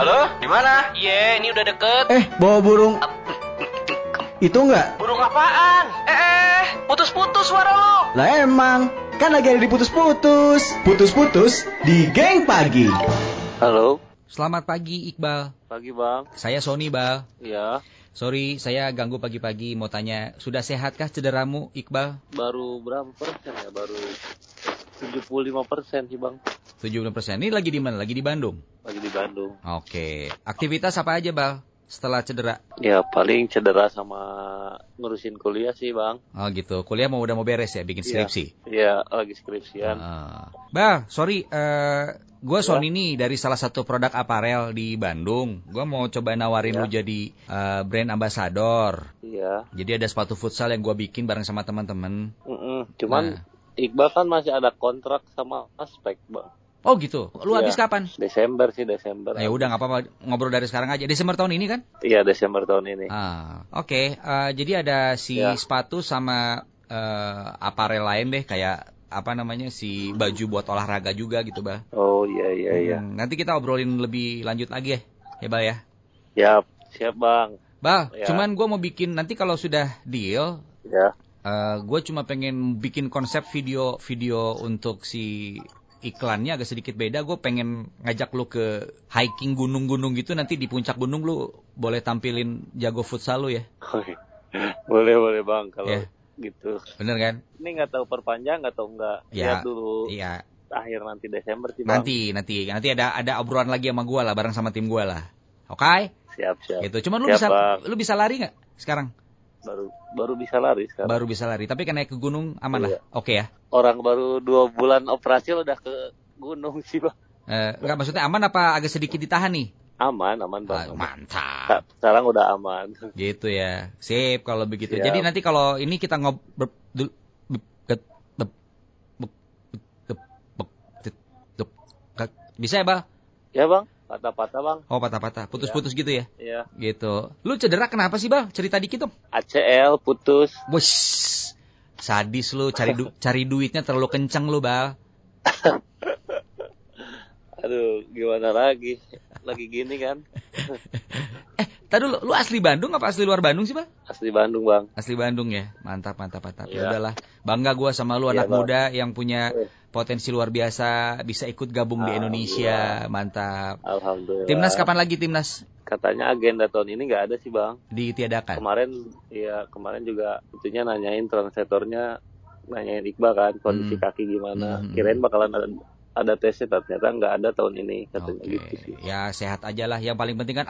Halo, di mana? Iya, ini udah deket. Eh, bawa burung. Itu enggak? Burung apaan? Eh, eh, putus-putus suara lo. Lah emang, kan lagi ada di putus-putus. Putus-putus di geng pagi. Halo, Selamat pagi Iqbal. pagi bang. Saya Sony Bal. Ya, Sorry, saya ganggu pagi-pagi mau tanya, sudah sehatkah cederamu Iqbal? baru berapa persen ya? Baru 75 persen sih bang. 70%. Ini lagi di mana? Lagi di Bandung. Lagi di Bandung. Oke. Aktivitas apa aja, Bal? Setelah cedera. Ya paling cedera sama ngurusin kuliah sih bang. Oh gitu. Kuliah mau udah mau beres ya, bikin Iya. skripsi. Ya lagi skripsian. Ah. Bal, sorry, eh gue Ya. Sony nih dari salah satu produk aparel di Bandung. Gue mau coba nawarin Ya. lu jadi eh, brand ambassador. Iya. Jadi ada sepatu futsal yang gue bikin bareng sama teman-teman. Mm-mm. Cuman Nah. Iqbal kan masih ada kontrak sama aspek bang. Oh gitu. Lu Iya. habis kapan? Desember sih Desember. Ya udah nggak apa-apa ngobrol dari sekarang aja. Desember tahun ini kan? Iya Desember tahun ini. Ah, oke. Eh, jadi ada si Ya. sepatu sama eh, aparel lain deh kayak apa namanya si baju buat olahraga juga gitu, Bal. Oh iya iya iya. Hmm, nanti kita obrolin lebih lanjut lagi ya. Ya, Bal ya. Siap siap bang. Bal, Ya. cuman gua mau bikin nanti kalau sudah deal Ya. eh gue cuma pengen bikin konsep video-video untuk si iklannya agak sedikit beda. Gue pengen ngajak lu ke hiking gunung-gunung gitu. Nanti di puncak gunung lu boleh tampilin jago futsal lu ya. boleh boleh bang kalau Ya. gitu. Bener kan? Ini nggak tahu perpanjang nggak tahu nggak. Ya. Lihat dulu Iya. akhir nanti Desember sih bang. Nanti, nanti, nanti ada ada obrolan lagi sama gua lah, bareng sama tim gua lah. Oke? Siap siap. Gitu. Cuman lu Siap, bisa Bang. lu bisa lari nggak sekarang? Baru baru bisa lari sekarang. Baru bisa lari, tapi kan naik ke gunung aman lah. Iya. Oke ya. Orang baru dua bulan operasi udah ke gunung sih bang. Eh, enggak maksudnya aman apa agak sedikit ditahan nih? Aman aman Ah, bang. mantap. Sekarang udah aman. Gitu ya. Sip kalau begitu. Siap. Jadi nanti kalau ini kita ngobrol bisa ya, Bal? Ya bang. Patah-patah bang. Oh, patah-patah. Putus-putus gitu ya? Ya. Gitu. Lu cedera kenapa sih, Bal? Cerita dikit dong. ACL putus. Wes, sadis lu cari du- cari duitnya terlalu kenceng lu, Bal. Aduh gimana lagi. Lagi gini kan. Eh, tadi lu, lu asli Bandung apa asli luar Bandung sih, Bal? Asli Bandung bang. Asli Bandung ya. Mantap, mantap, mantap. Ya Iya. udahlah. Bangga gua sama lu Iya, anak Bang. muda yang punya Eh. potensi luar biasa, bisa ikut gabung di Indonesia. Mantap. Alhamdulillah. Timnas kapan lagi timnas? Katanya agenda tahun ini nggak ada sih bang. Ditiadakan. Kemarin ya kemarin juga tentunya nanyain translatornya nanyain Iqbal kan kondisi Hmm. kaki gimana. Hmm. Kirain bakalan ada ada tesnya ternyata nggak ada tahun ini katanya Oke. gitu sih. Ya sehat aja lah. Yang paling penting kan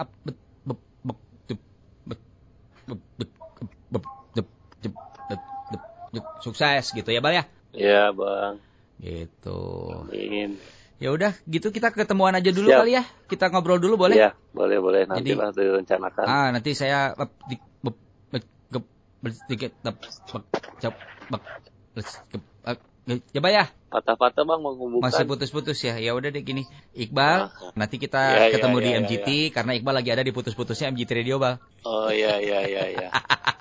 sukses gitu ya, Bal ya. Ya bang. Gitu. Amin. Ya udah, gitu kita ketemuan aja dulu Siap. kali ya. Kita ngobrol dulu boleh? Ya boleh boleh nanti Jadi- lah direncanakan. Ah, nanti saya eh, ya, ya. Patah-patah bang menghubungkan. Masih putus-putus ya. Ya udah deh gini. Iqbal, nanti kita Ya, ya, ketemu ya, di ya, MGT karena Iqbal lagi ada di putus-putusnya MGT Radio, Bal. Oh iya iya iya iya.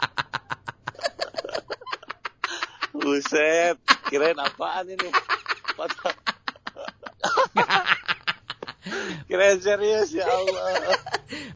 Buset, kirain apaan ini? Kirain serius ya Allah.